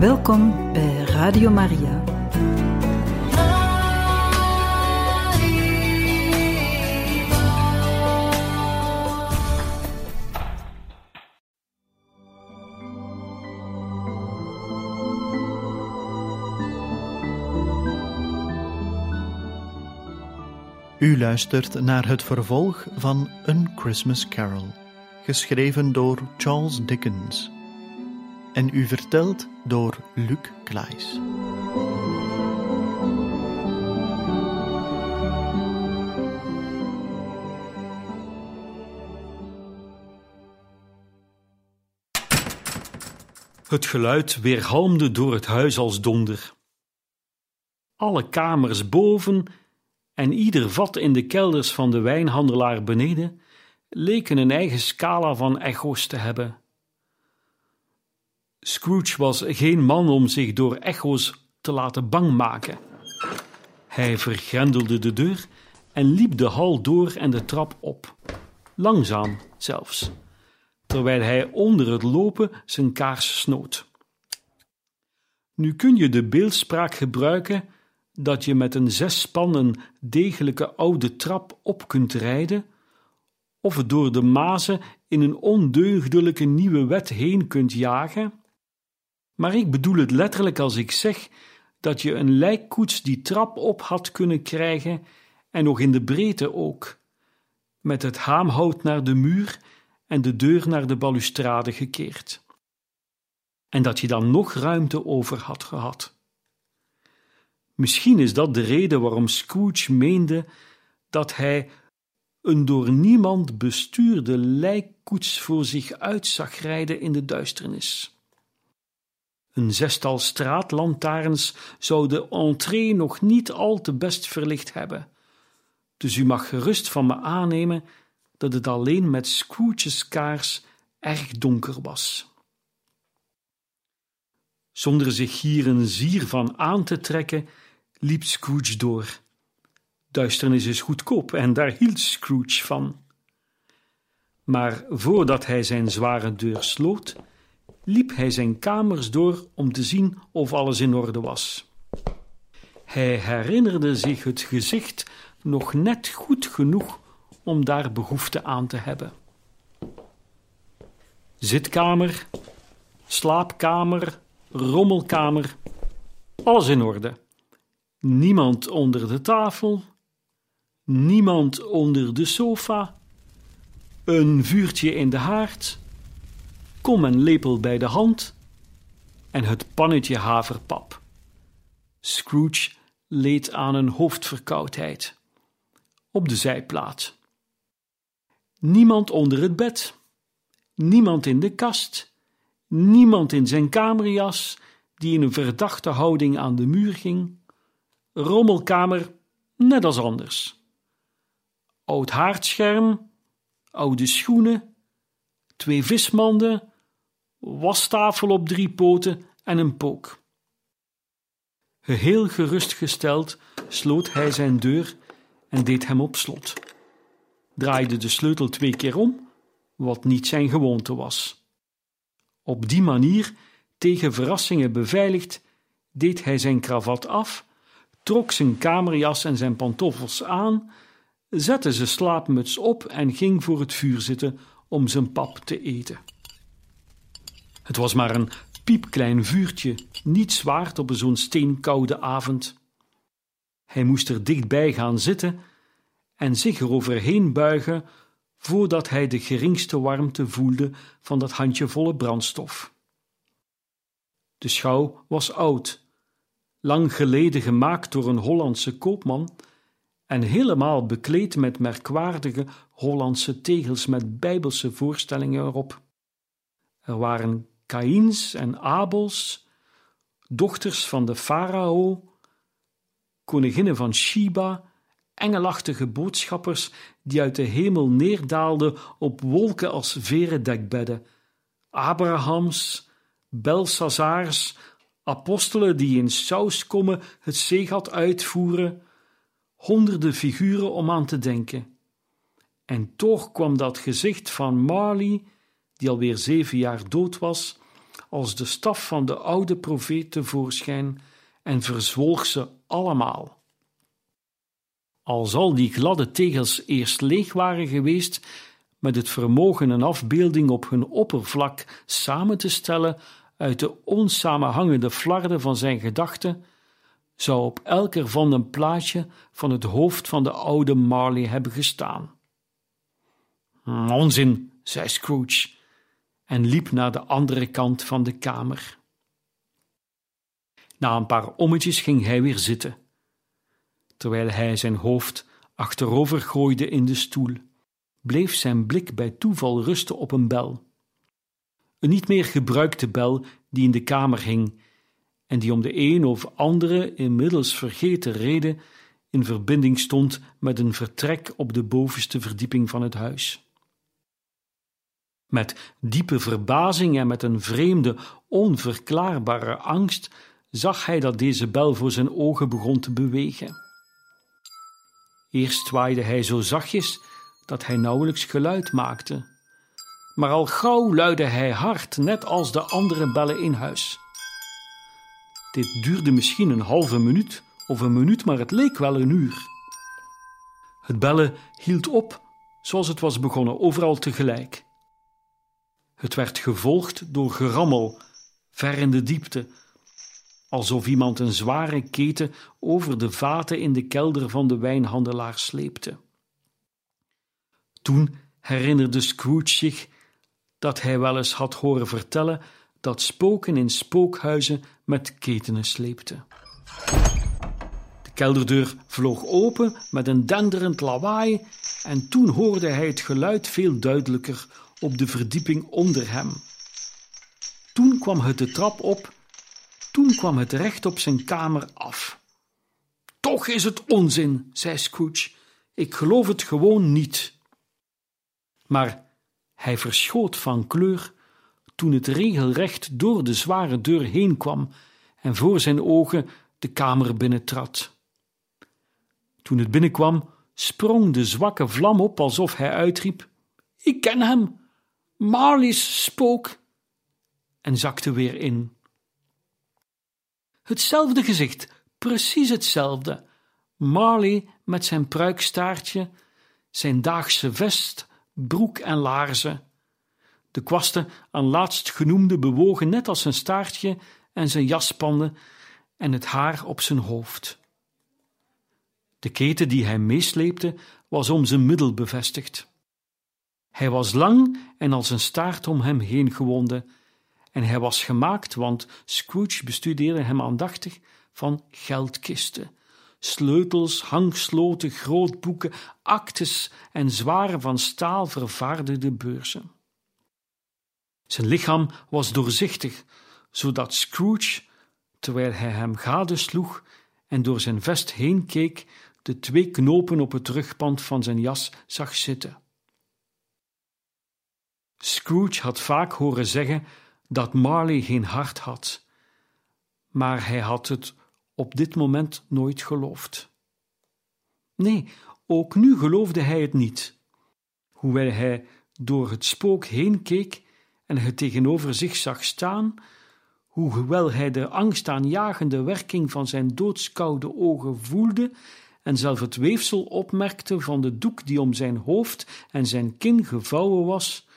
Welkom bij Radio Maria. U luistert naar het vervolg van A Christmas Carol, geschreven door Charles Dickens en u verteld door Luc Klaes. Het geluid weerhalmde door het huis als donder. Alle kamers boven en ieder vat in de kelders van de wijnhandelaar beneden leken een eigen scala van echo's te hebben. Scrooge was geen man om zich door echo's te laten bang maken. Hij vergrendelde de deur en liep de hal door en de trap op, langzaam zelfs, terwijl hij onder het lopen zijn kaars snoot. Nu kun je de beeldspraak gebruiken dat je met een zesspan een degelijke oude trap op kunt rijden, of door de mazen in een ondeugdelijke nieuwe wet heen kunt jagen, maar ik bedoel het letterlijk als ik zeg dat je een lijkkoets die trap op had kunnen krijgen en nog in de breedte ook, met het haamhout naar de muur en de deur naar de balustrade gekeerd. En dat je dan nog ruimte over had gehad. Misschien is dat de reden waarom Scrooge meende dat hij een door niemand bestuurde lijkkoets voor zich uit zag rijden in de duisternis. Een zestal straatlantaarns zou de entree nog niet al te best verlicht hebben, dus u mag gerust van me aannemen dat het alleen met Scrooge's kaars erg donker was. Zonder zich hier een zier van aan te trekken, liep Scrooge door. Duisternis is goedkoop en daar hield Scrooge van. Maar voordat hij zijn zware deur sloot, liep hij zijn kamers door om te zien of alles in orde was. Hij herinnerde zich het gezicht nog net goed genoeg om daar behoefte aan te hebben. Zitkamer, slaapkamer, rommelkamer, alles in orde. Niemand onder de tafel, niemand onder de sofa, een vuurtje in de haard, kom en lepel bij de hand en het pannetje haverpap. Scrooge leed aan een hoofdverkoudheid. Op de zijplaats. Niemand onder het bed, niemand in de kast, niemand in zijn kamerjas die in een verdachte houding aan de muur ging. Rommelkamer, net als anders. Oud haardscherm, oude schoenen, twee vismanden, wastafel op drie poten en een pook. Geheel gerustgesteld sloot hij zijn deur en deed hem op slot. Draaide de sleutel twee keer om, wat niet zijn gewoonte was. Op die manier, tegen verrassingen beveiligd, deed hij zijn kravat af, trok zijn kamerjas en zijn pantoffels aan, zette zijn slaapmuts op en ging voor het vuur zitten om zijn pap te eten. Het was maar een piepklein vuurtje, niets waard op zo'n steenkoude avond. Hij moest er dichtbij gaan zitten en zich eroverheen buigen voordat hij de geringste warmte voelde van dat handjevolle brandstof. De schouw was oud, lang geleden gemaakt door een Hollandse koopman en helemaal bekleed met merkwaardige Hollandse tegels met bijbelse voorstellingen erop. Er waren Kaïns en Abels, dochters van de farao, koninginnen van Shiba, engelachtige boodschappers die uit de hemel neerdaalden op wolken als veren dekbedden, Abrahams, Belsazars, apostelen die in sauskommen het zeegat uitvoeren, honderden figuren om aan te denken. En toch kwam dat gezicht van Marley, die alweer zeven jaar dood was, als de staf van de oude profeet tevoorschijn en verzwolg ze allemaal. Als al die gladde tegels eerst leeg waren geweest, met het vermogen een afbeelding op hun oppervlak samen te stellen uit de onsamenhangende flarden van zijn gedachten, zou op elk ervan een plaatje van het hoofd van de oude Marley hebben gestaan. Onzin, zei Scrooge en liep naar de andere kant van de kamer. Na een paar ommetjes ging hij weer zitten, terwijl hij zijn hoofd achterover gooide in de stoel bleef zijn blik bij toeval rusten op een bel. Een niet meer gebruikte bel die in de kamer hing en die om de een of andere inmiddels vergeten reden in verbinding stond met een vertrek op de bovenste verdieping van het huis. Met diepe verbazing en met een vreemde, onverklaarbare angst zag hij dat deze bel voor zijn ogen begon te bewegen. Eerst zwaaide hij zo zachtjes dat hij nauwelijks geluid maakte. Maar al gauw luidde hij hard, net als de andere bellen in huis. Dit duurde misschien een halve minuut of een minuut, maar het leek wel een uur. Het bellen hield op, zoals het was begonnen, overal tegelijk. Het werd gevolgd door gerammel, ver in de diepte, alsof iemand een zware keten over de vaten in de kelder van de wijnhandelaar sleepte. Toen herinnerde Scrooge zich dat hij wel eens had horen vertellen dat spoken in spookhuizen met ketenen sleepten. De kelderdeur vloog open met een denderend lawaai en toen hoorde hij het geluid veel duidelijker op de verdieping onder hem. Toen kwam het de trap op, toen kwam het recht op zijn kamer af. Toch is het onzin, zei Scrooge. Ik geloof het gewoon niet maar hij verschoot van kleur toen het regelrecht door de zware deur heen kwam en voor zijn ogen de kamer binnentrad. Toen het binnenkwam, sprong de zwakke vlam op alsof hij uitriep: Ik ken hem, Marley's spook, en zakte weer in. Hetzelfde gezicht, precies hetzelfde. Marley met zijn pruikstaartje, zijn daagse vest broek en laarzen. De kwasten aan laatst genoemde bewogen net als zijn staartje en zijn jaspanden en het haar op zijn hoofd. De keten die hij meesleepte was om zijn middel bevestigd. Hij was lang en als een staart om hem heen gewonden, en hij was gemaakt, want Scrooge bestudeerde hem aandachtig, van geldkisten, sleutels, hangsloten, grootboeken, actes en zware van staal vervaardigde beurzen. Zijn lichaam was doorzichtig, zodat Scrooge, terwijl hij hem gadesloeg en door zijn vest heen keek, de twee knopen op het rugpand van zijn jas zag zitten. Scrooge had vaak horen zeggen dat Marley geen hart had, maar hij had het op dit moment nooit geloofd. Nee, ook nu geloofde hij het niet. Hoewel hij door het spook heen keek en het tegenover zich zag staan, hoewel hij de angstaanjagende werking van zijn doodskoude ogen voelde en zelf het weefsel opmerkte van de doek die om zijn hoofd en zijn kin gevouwen was,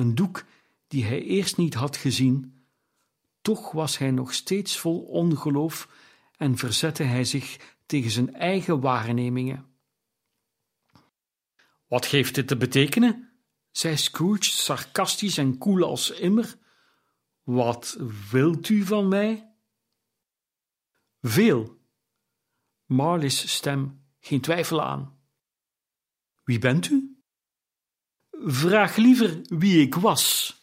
een doek die hij eerst niet had gezien, toch was hij nog steeds vol ongeloof en verzette hij zich tegen zijn eigen waarnemingen. Wat geeft dit te betekenen? zei Scrooge, sarcastisch en koel als immer. Wat wilt u van mij? Veel. Marley's stem, geen twijfel aan. Wie bent u? Vraag liever wie ik was.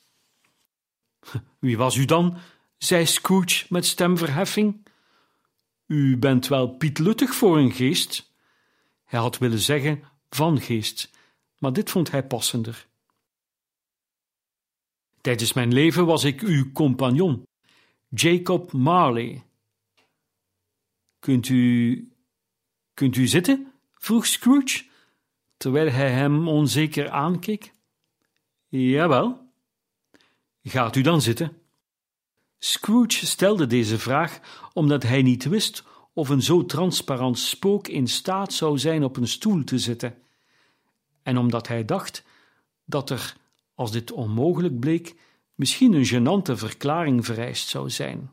Wie was u dan? zei Scrooge met stemverheffing. U bent wel pietluttig voor een geest. Hij had willen zeggen van geest, maar dit vond hij passender. Tijdens mijn leven was ik uw compagnon, Jacob Marley. Kunt u. kunt u zitten? vroeg Scrooge, terwijl hij hem onzeker aankeek. Jawel. Gaat u dan zitten. Scrooge stelde deze vraag omdat hij niet wist of een zo transparant spook in staat zou zijn op een stoel te zitten, en omdat hij dacht dat er, als dit onmogelijk bleek, misschien een genante verklaring vereist zou zijn.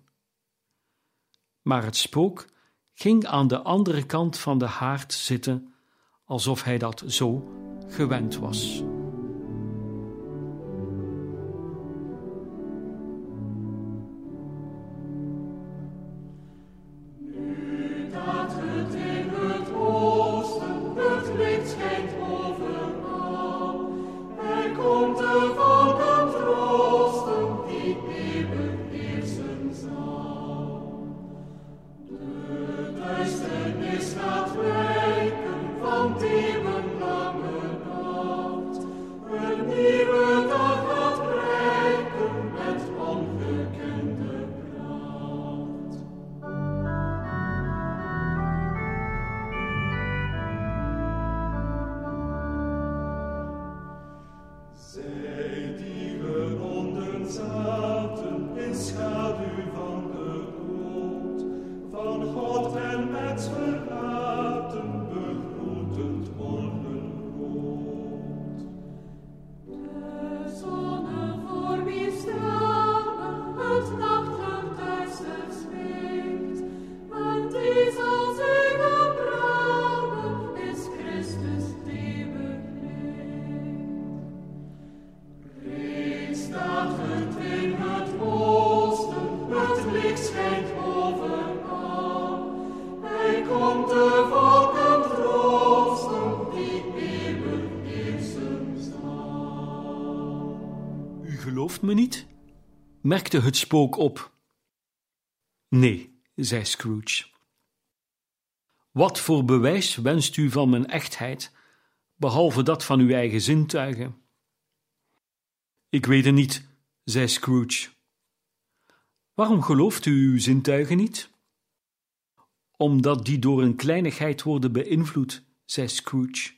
Maar het spook ging aan de andere kant van de haard zitten, alsof hij dat zo gewend was. Merkte het spook op. Nee, zei Scrooge. Wat voor bewijs wenst u van mijn echtheid, behalve dat van uw eigen zintuigen? Ik weet het niet, zei Scrooge. Waarom gelooft u uw zintuigen niet? Omdat die door een kleinigheid worden beïnvloed, zei Scrooge.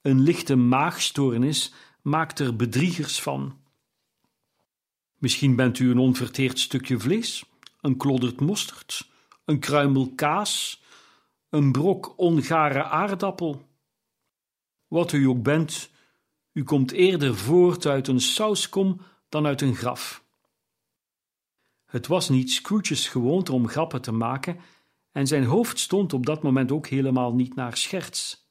Een lichte maagstoornis maakt er bedriegers van. Misschien bent u een onverteerd stukje vlees, een klodderd mosterd, een kruimel kaas, een brok ongare aardappel. Wat u ook bent, u komt eerder voort uit een sauskom dan uit een graf. Het was niet Scrooge's gewoonte om grappen te maken, en zijn hoofd stond op dat moment ook helemaal niet naar scherts.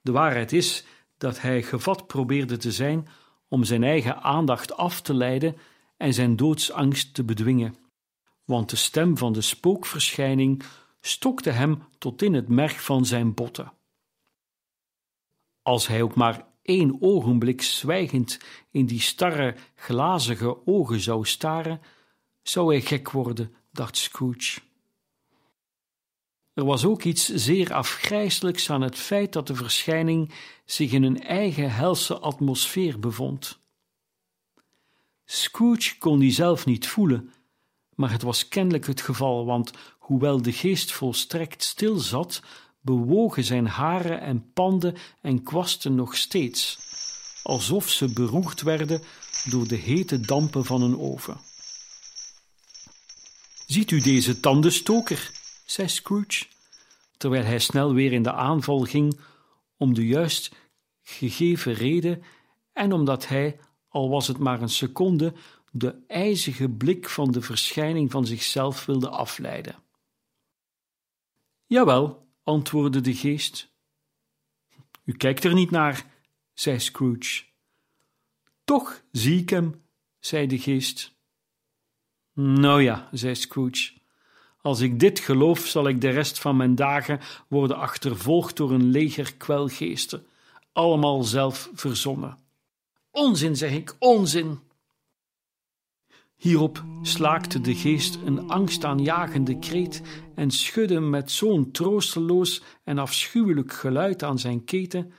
De waarheid is dat hij gevat probeerde te zijn om zijn eigen aandacht af te leiden en zijn doodsangst te bedwingen, want de stem van de spookverschijning stokte hem tot in het merg van zijn botten. Als hij ook maar één ogenblik zwijgend in die starre, glazige ogen zou staren, zou hij gek worden, dacht Scrooge. Er was ook iets zeer afgrijselijks aan het feit dat de verschijning zich in een eigen helse atmosfeer bevond. Scrooge kon die zelf niet voelen, maar het was kennelijk het geval, want hoewel de geest volstrekt stil zat, bewogen zijn haren en panden en kwasten nog steeds, alsof ze beroerd werden door de hete dampen van een oven. Ziet u deze tandenstoker? Zei Scrooge, terwijl hij snel weer in de aanval ging om de juist gegeven reden en omdat hij, al was het maar een seconde, de ijzige blik van de verschijning van zichzelf wilde afleiden. Jawel, antwoordde de geest. U kijkt er niet naar, zei Scrooge. Toch zie ik hem, zei de geest. Nou ja, zei Scrooge. Als ik dit geloof, zal ik de rest van mijn dagen worden achtervolgd door een leger kwelgeesten, allemaal zelf verzonnen. Onzin, zeg ik, onzin. Hierop slaakte de geest een angstaanjagende kreet en schudde met zo'n troosteloos en afschuwelijk geluid aan zijn keten,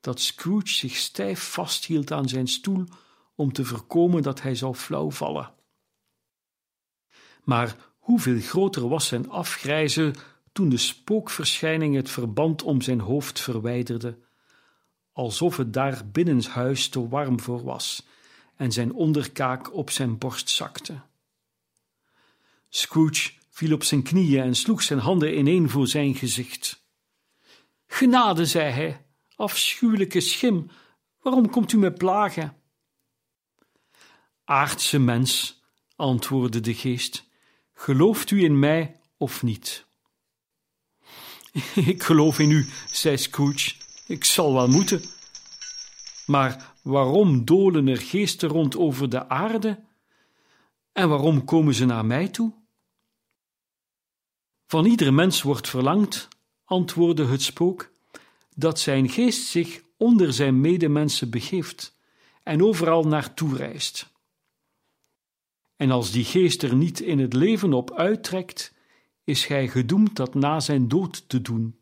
dat Scrooge zich stijf vasthield aan zijn stoel om te voorkomen dat hij zou flauw vallen. Maar hoeveel groter was zijn afgrijzen toen de spookverschijning het verband om zijn hoofd verwijderde, alsof het daar binnenshuis te warm voor was en zijn onderkaak op zijn borst zakte. Scrooge viel op zijn knieën en sloeg zijn handen ineen voor zijn gezicht. Genade, zei hij, afschuwelijke schim, waarom komt u me plagen? Aardse mens, antwoordde de geest, gelooft u in mij of niet? Ik geloof in u, zei Scrooge, ik zal wel moeten. Maar waarom dolen er geesten rond over de aarde? En waarom komen ze naar mij toe? Van ieder mens wordt verlangd, antwoordde het spook, dat zijn geest zich onder zijn medemensen begeeft en overal naartoe reist. En als die geest er niet in het leven op uittrekt, is hij gedoemd dat na zijn dood te doen.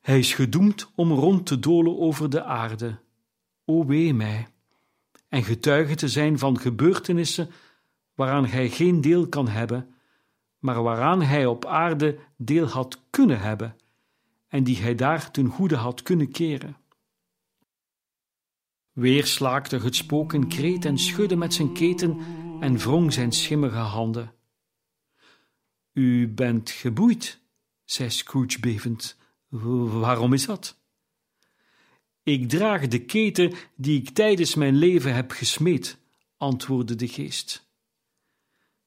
Hij is gedoemd om rond te dolen over de aarde, o wee mij, en getuige te zijn van gebeurtenissen waaraan hij geen deel kan hebben, maar waaraan hij op aarde deel had kunnen hebben, en die hij daar ten goede had kunnen keren. Weer slaakte het spook een kreet en schudde met zijn keten en wrong zijn schimmige handen. U bent geboeid, zei Scrooge bevend. Waarom is dat? Ik draag de keten die ik tijdens mijn leven heb gesmeed, antwoordde de geest.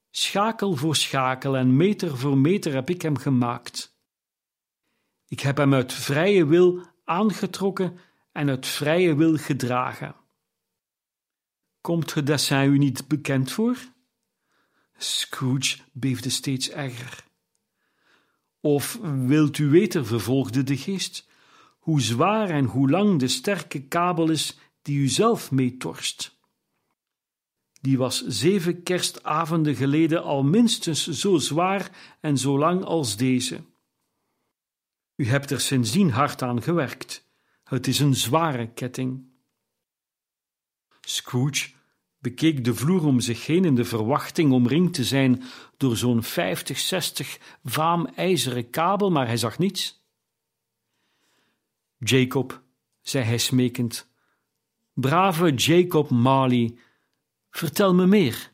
Schakel voor schakel en meter voor meter heb ik hem gemaakt. Ik heb hem uit vrije wil aangetrokken en uit vrije wil gedragen. Komt het dessin u niet bekend voor? Scrooge beefde steeds erger. Of wilt u weten, vervolgde de geest, hoe zwaar en hoe lang de sterke kabel is die u zelf meetorst? Die was zeven kerstavonden geleden al minstens zo zwaar en zo lang als deze. U hebt er sindsdien hard aan gewerkt. Het is een zware ketting. Scrooge bekeek de vloer om zich heen in de verwachting omringd te zijn door zo'n vijftig, zestig vaam ijzeren kabel, maar hij zag niets. Jacob, zei hij smekend, brave Jacob Marley, vertel me meer.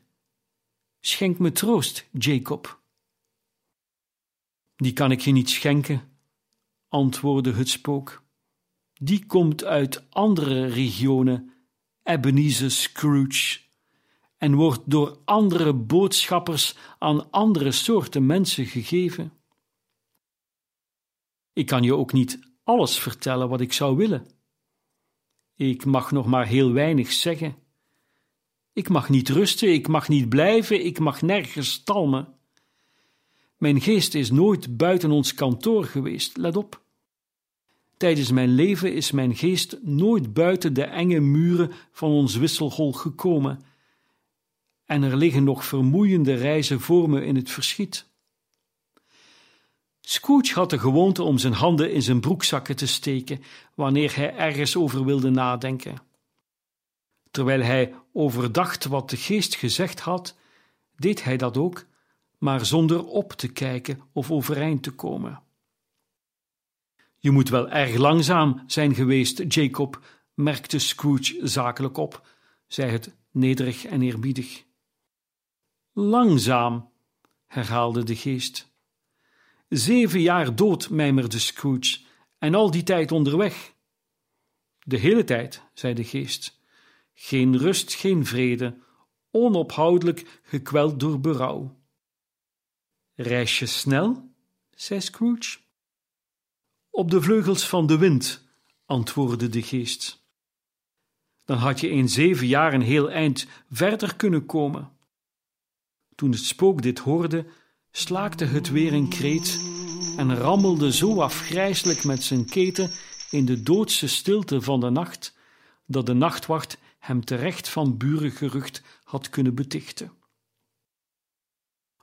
Schenk me troost, Jacob. Die kan ik je niet schenken, antwoordde het spook. Die komt uit andere regionen Ebenezer Scrooge en wordt door andere boodschappers aan andere soorten mensen gegeven. Ik kan je ook niet alles vertellen wat ik zou willen. Ik mag nog maar heel weinig zeggen. Ik mag niet rusten, ik mag niet blijven, ik mag nergens talmen. Mijn geest is nooit buiten ons kantoor geweest, let op. Tijdens mijn leven is mijn geest nooit buiten de enge muren van ons wisselhol gekomen, en er liggen nog vermoeiende reizen voor me in het verschiet. Scrooge had de gewoonte om zijn handen in zijn broekzakken te steken wanneer hij ergens over wilde nadenken. Terwijl hij overdacht wat de geest gezegd had, deed hij dat ook, maar zonder op te kijken of overeind te komen. Je moet wel erg langzaam zijn geweest, Jacob, merkte Scrooge zakelijk op, zei het nederig en eerbiedig. Langzaam, herhaalde de geest. Zeven jaar dood, mijmerde Scrooge, en al die tijd onderweg. De hele tijd, zei de geest. Geen rust, geen vrede, onophoudelijk gekweld door berouw. Reis je snel? zei Scrooge. Op de vleugels van de wind, antwoordde de geest. Dan had je in zeven jaar een heel eind verder kunnen komen. Toen het spook dit hoorde, slaakte het weer een kreet en rammelde zo afgrijselijk met zijn keten in de doodse stilte van de nacht, dat de nachtwacht hem terecht van burengerucht had kunnen betichten.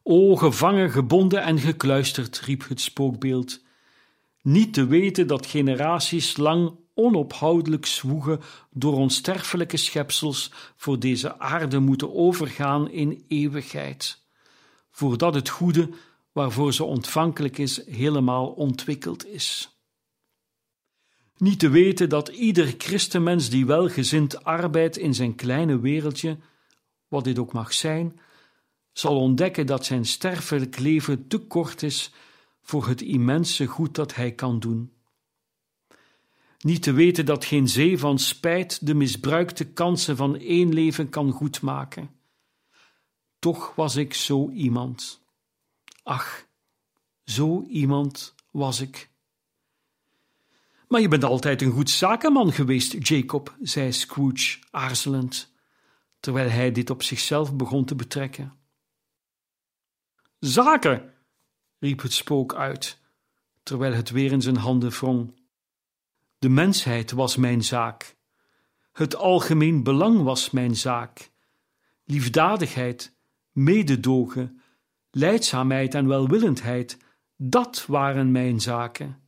O, gevangen, gebonden en gekluisterd, riep het spookbeeld, niet te weten dat generaties lang onophoudelijk zwoegen door onsterfelijke schepsels voor deze aarde moeten overgaan in eeuwigheid, voordat het goede waarvoor ze ontvankelijk is helemaal ontwikkeld is. Niet te weten dat ieder christenmens die welgezind arbeidt in zijn kleine wereldje, wat dit ook mag zijn, zal ontdekken dat zijn sterfelijk leven te kort is voor het immense goed dat hij kan doen. Niet te weten dat geen zee van spijt de misbruikte kansen van één leven kan goedmaken. Toch was ik zo iemand. Ach, zo iemand was ik. Maar je bent altijd een goed zakenman geweest, Jacob, zei Scrooge aarzelend, terwijl hij dit op zichzelf begon te betrekken. Zaken, riep het spook uit, terwijl het weer in zijn handen wrong. De mensheid was mijn zaak. Het algemeen belang was mijn zaak. Liefdadigheid, mededogen, leidzaamheid en welwillendheid, dat waren mijn zaken.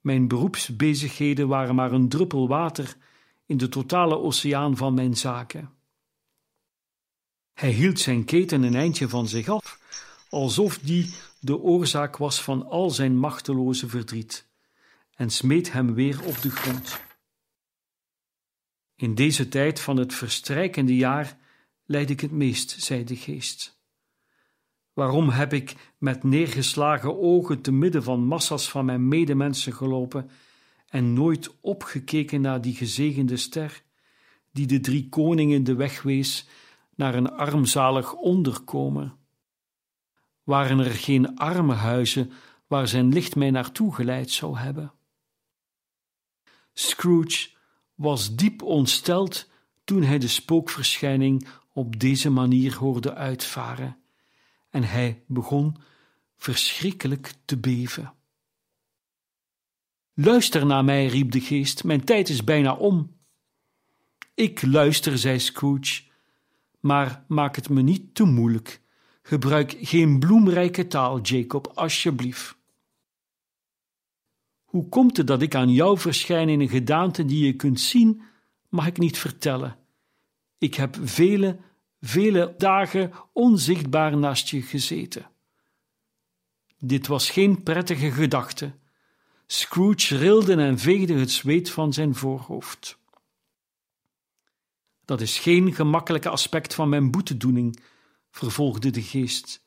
Mijn beroepsbezigheden waren maar een druppel water in de totale oceaan van mijn zaken. Hij hield zijn keten een eindje van zich af, alsof die de oorzaak was van al zijn machteloze verdriet, en smeet hem weer op de grond. In deze tijd van het verstrijkende jaar lijd ik het meest, zei de geest. Waarom heb ik met neergeslagen ogen te midden van massa's van mijn medemensen gelopen en nooit opgekeken naar die gezegende ster, die de drie koningen de weg wees naar een armzalig onderkomen? Waren er geen armenhuizen waar zijn licht mij naartoe geleid zou hebben? Scrooge was diep ontsteld toen hij de spookverschijning op deze manier hoorde uitvaren en hij begon verschrikkelijk te beven. Luister naar mij, riep de geest, mijn tijd is bijna om. Ik luister, zei Scrooge, maar maak het me niet te moeilijk. Gebruik geen bloemrijke taal, Jacob, alsjeblieft. Hoe komt het dat ik aan jou verschijn in een gedaante die je kunt zien, mag ik niet vertellen. Ik heb vele vele dagen onzichtbaar naast je gezeten. Dit was geen prettige gedachte. Scrooge rilde en veegde het zweet van zijn voorhoofd. Dat is geen gemakkelijke aspect van mijn boetedoening, vervolgde de geest.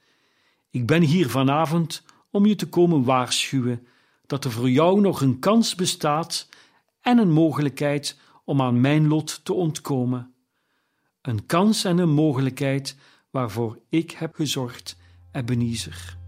Ik ben hier vanavond om je te komen waarschuwen dat er voor jou nog een kans bestaat en een mogelijkheid om aan mijn lot te ontkomen een kans en een mogelijkheid waarvoor ik heb gezorgd, Ebenezer.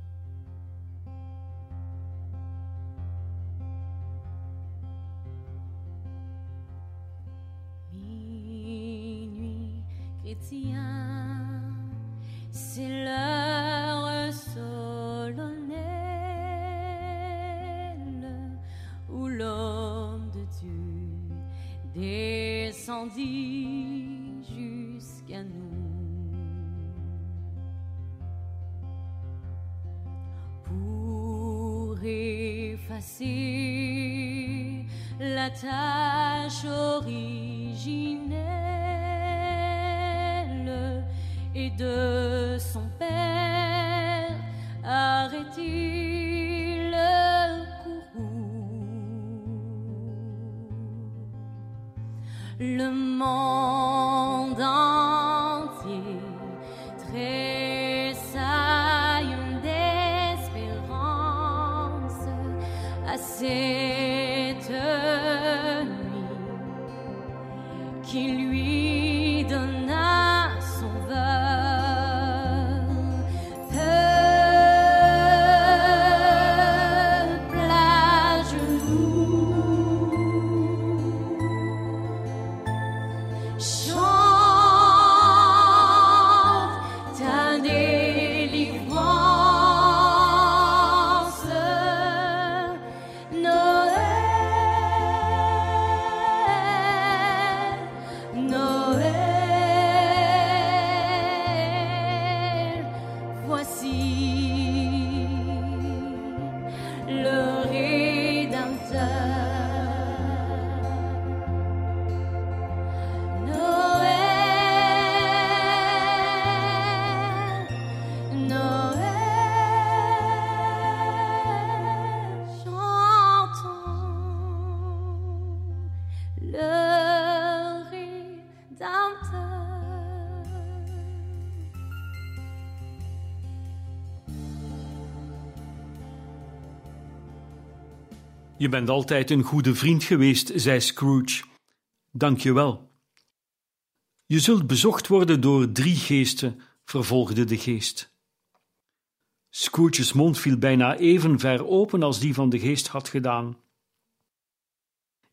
Pour effacer la tâche originelle et de son père arrêter le courroux? Le monde Je bent altijd een goede vriend geweest, zei Scrooge. Dank je wel. Je zult bezocht worden door drie geesten, vervolgde de geest. Scrooge's mond viel bijna even ver open als die van de geest had gedaan.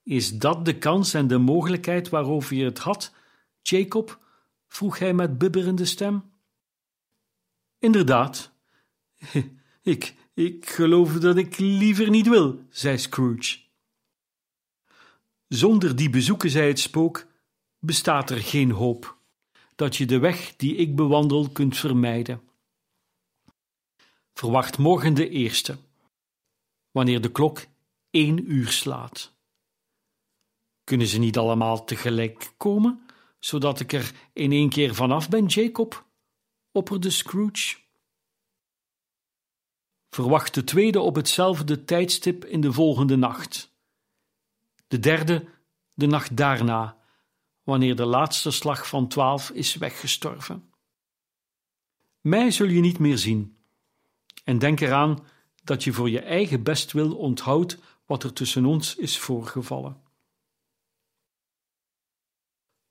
Is dat de kans en de mogelijkheid waarover je het had, Jacob? vroeg hij met bibberende stem. Inderdaad. Ik, ik geloof dat ik liever niet wil, zei Scrooge. Zonder die bezoeken, zei het spook, bestaat er geen hoop dat je de weg die ik bewandel kunt vermijden. Verwacht morgen de eerste, wanneer de klok één uur slaat. Kunnen ze niet allemaal tegelijk komen, zodat ik er in één keer vanaf ben, Jacob? opperde Scrooge. Verwacht de tweede op hetzelfde tijdstip in de volgende nacht. De derde de nacht daarna, wanneer de laatste slag van twaalf is weggestorven. Mij zul je niet meer zien. En denk eraan dat je voor je eigen bestwil onthoudt wat er tussen ons is voorgevallen.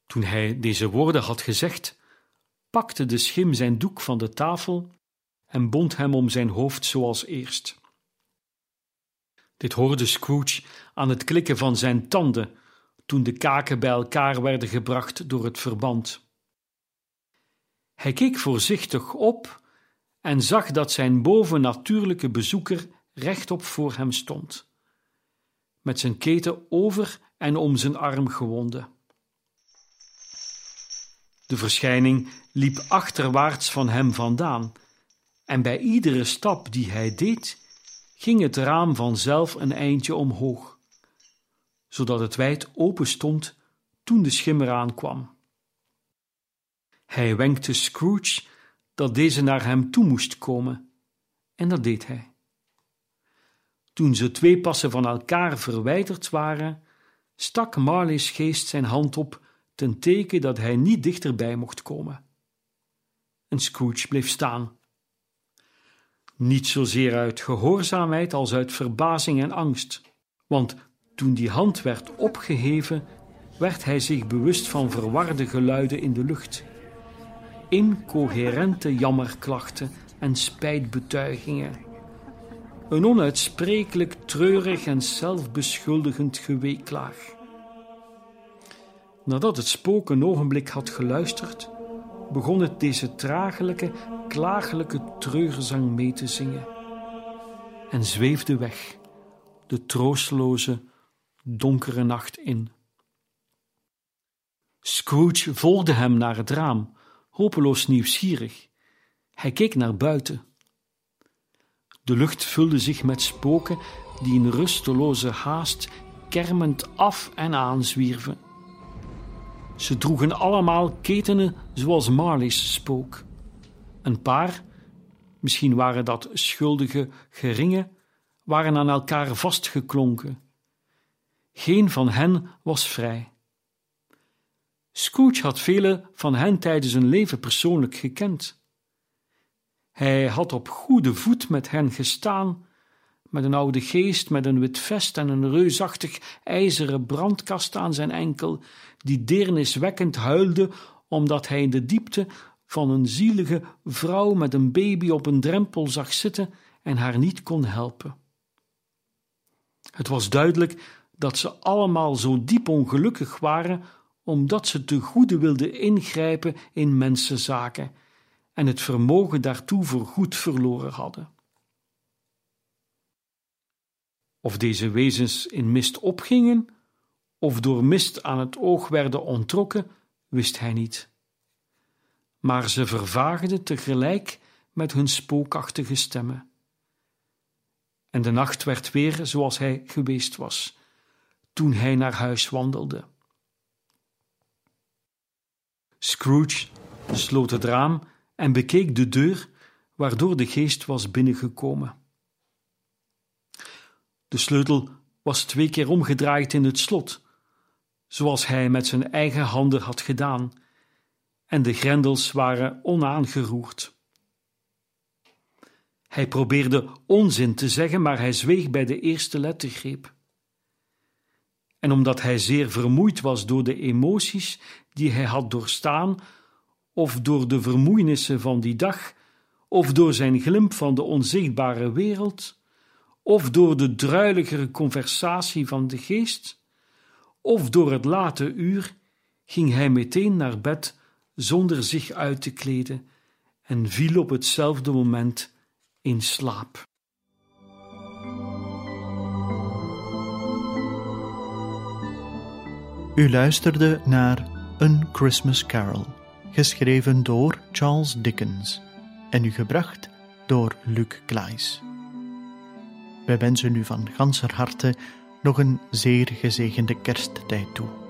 Toen hij deze woorden had gezegd, pakte de schim zijn doek van de tafel en bond hem om zijn hoofd zoals eerst. Dit hoorde Scrooge aan het klikken van zijn tanden toen de kaken bij elkaar werden gebracht door het verband. Hij keek voorzichtig op en zag dat zijn bovennatuurlijke bezoeker rechtop voor hem stond, met zijn keten over en om zijn arm gewonden. De verschijning liep achterwaarts van hem vandaan, en bij iedere stap die hij deed, ging het raam vanzelf een eindje omhoog, zodat het wijd open stond toen de schimmer aankwam. Hij wenkte Scrooge dat deze naar hem toe moest komen, en dat deed hij. Toen ze twee passen van elkaar verwijderd waren, stak Marley's geest zijn hand op ten teken dat hij niet dichterbij mocht komen. En Scrooge bleef staan. Niet zozeer uit gehoorzaamheid als uit verbazing en angst, want toen die hand werd opgeheven, werd hij zich bewust van verwarde geluiden in de lucht. Incoherente jammerklachten en spijtbetuigingen. Een onuitsprekelijk treurig en zelfbeschuldigend geweeklaag. Nadat het spook een ogenblik had geluisterd, begon het deze tragelijke, klagelijke treurgezang mee te zingen en zweefde weg de troosteloze, donkere nacht in. Scrooge volgde hem naar het raam, hopeloos nieuwsgierig. Hij keek naar buiten. De lucht vulde zich met spoken die in rusteloze haast kermend af en aan zwierven. Ze droegen allemaal ketenen zoals Marley's spook. Een paar, misschien waren dat schuldige geringen, waren aan elkaar vastgeklonken. Geen van hen was vrij. Scrooge had vele van hen tijdens hun leven persoonlijk gekend. Hij had op goede voet met hen gestaan, met een oude geest met een wit vest en een reusachtig ijzeren brandkast aan zijn enkel, die deerniswekkend huilde omdat hij in de diepte van een zielige vrouw met een baby op een drempel zag zitten en haar niet kon helpen. Het was duidelijk dat ze allemaal zo diep ongelukkig waren omdat ze te goede wilden ingrijpen in mensenzaken en het vermogen daartoe voor goed verloren hadden. Of deze wezens in mist opgingen, of door mist aan het oog werden ontrokken, wist hij niet. Maar ze vervaagden tegelijk met hun spookachtige stemmen. En de nacht werd weer zoals hij geweest was, toen hij naar huis wandelde. Scrooge sloot het raam en bekeek de deur waardoor de geest was binnengekomen. De sleutel was twee keer omgedraaid in het slot, zoals hij met zijn eigen handen had gedaan, en de grendels waren onaangeroerd. Hij probeerde onzin te zeggen, maar hij zweeg bij de eerste lettergreep. En omdat hij zeer vermoeid was door de emoties die hij had doorstaan, of door de vermoeienissen van die dag, of door zijn glimp van de onzichtbare wereld, of door de druiligere conversatie van de geest, of door het late uur, ging hij meteen naar bed zonder zich uit te kleden en viel op hetzelfde moment in slaap. U luisterde naar Een Christmas Carol, geschreven door Charles Dickens en u gebracht door Luc Klaes. Wij wensen u van ganser harte nog een zeer gezegende kersttijd toe.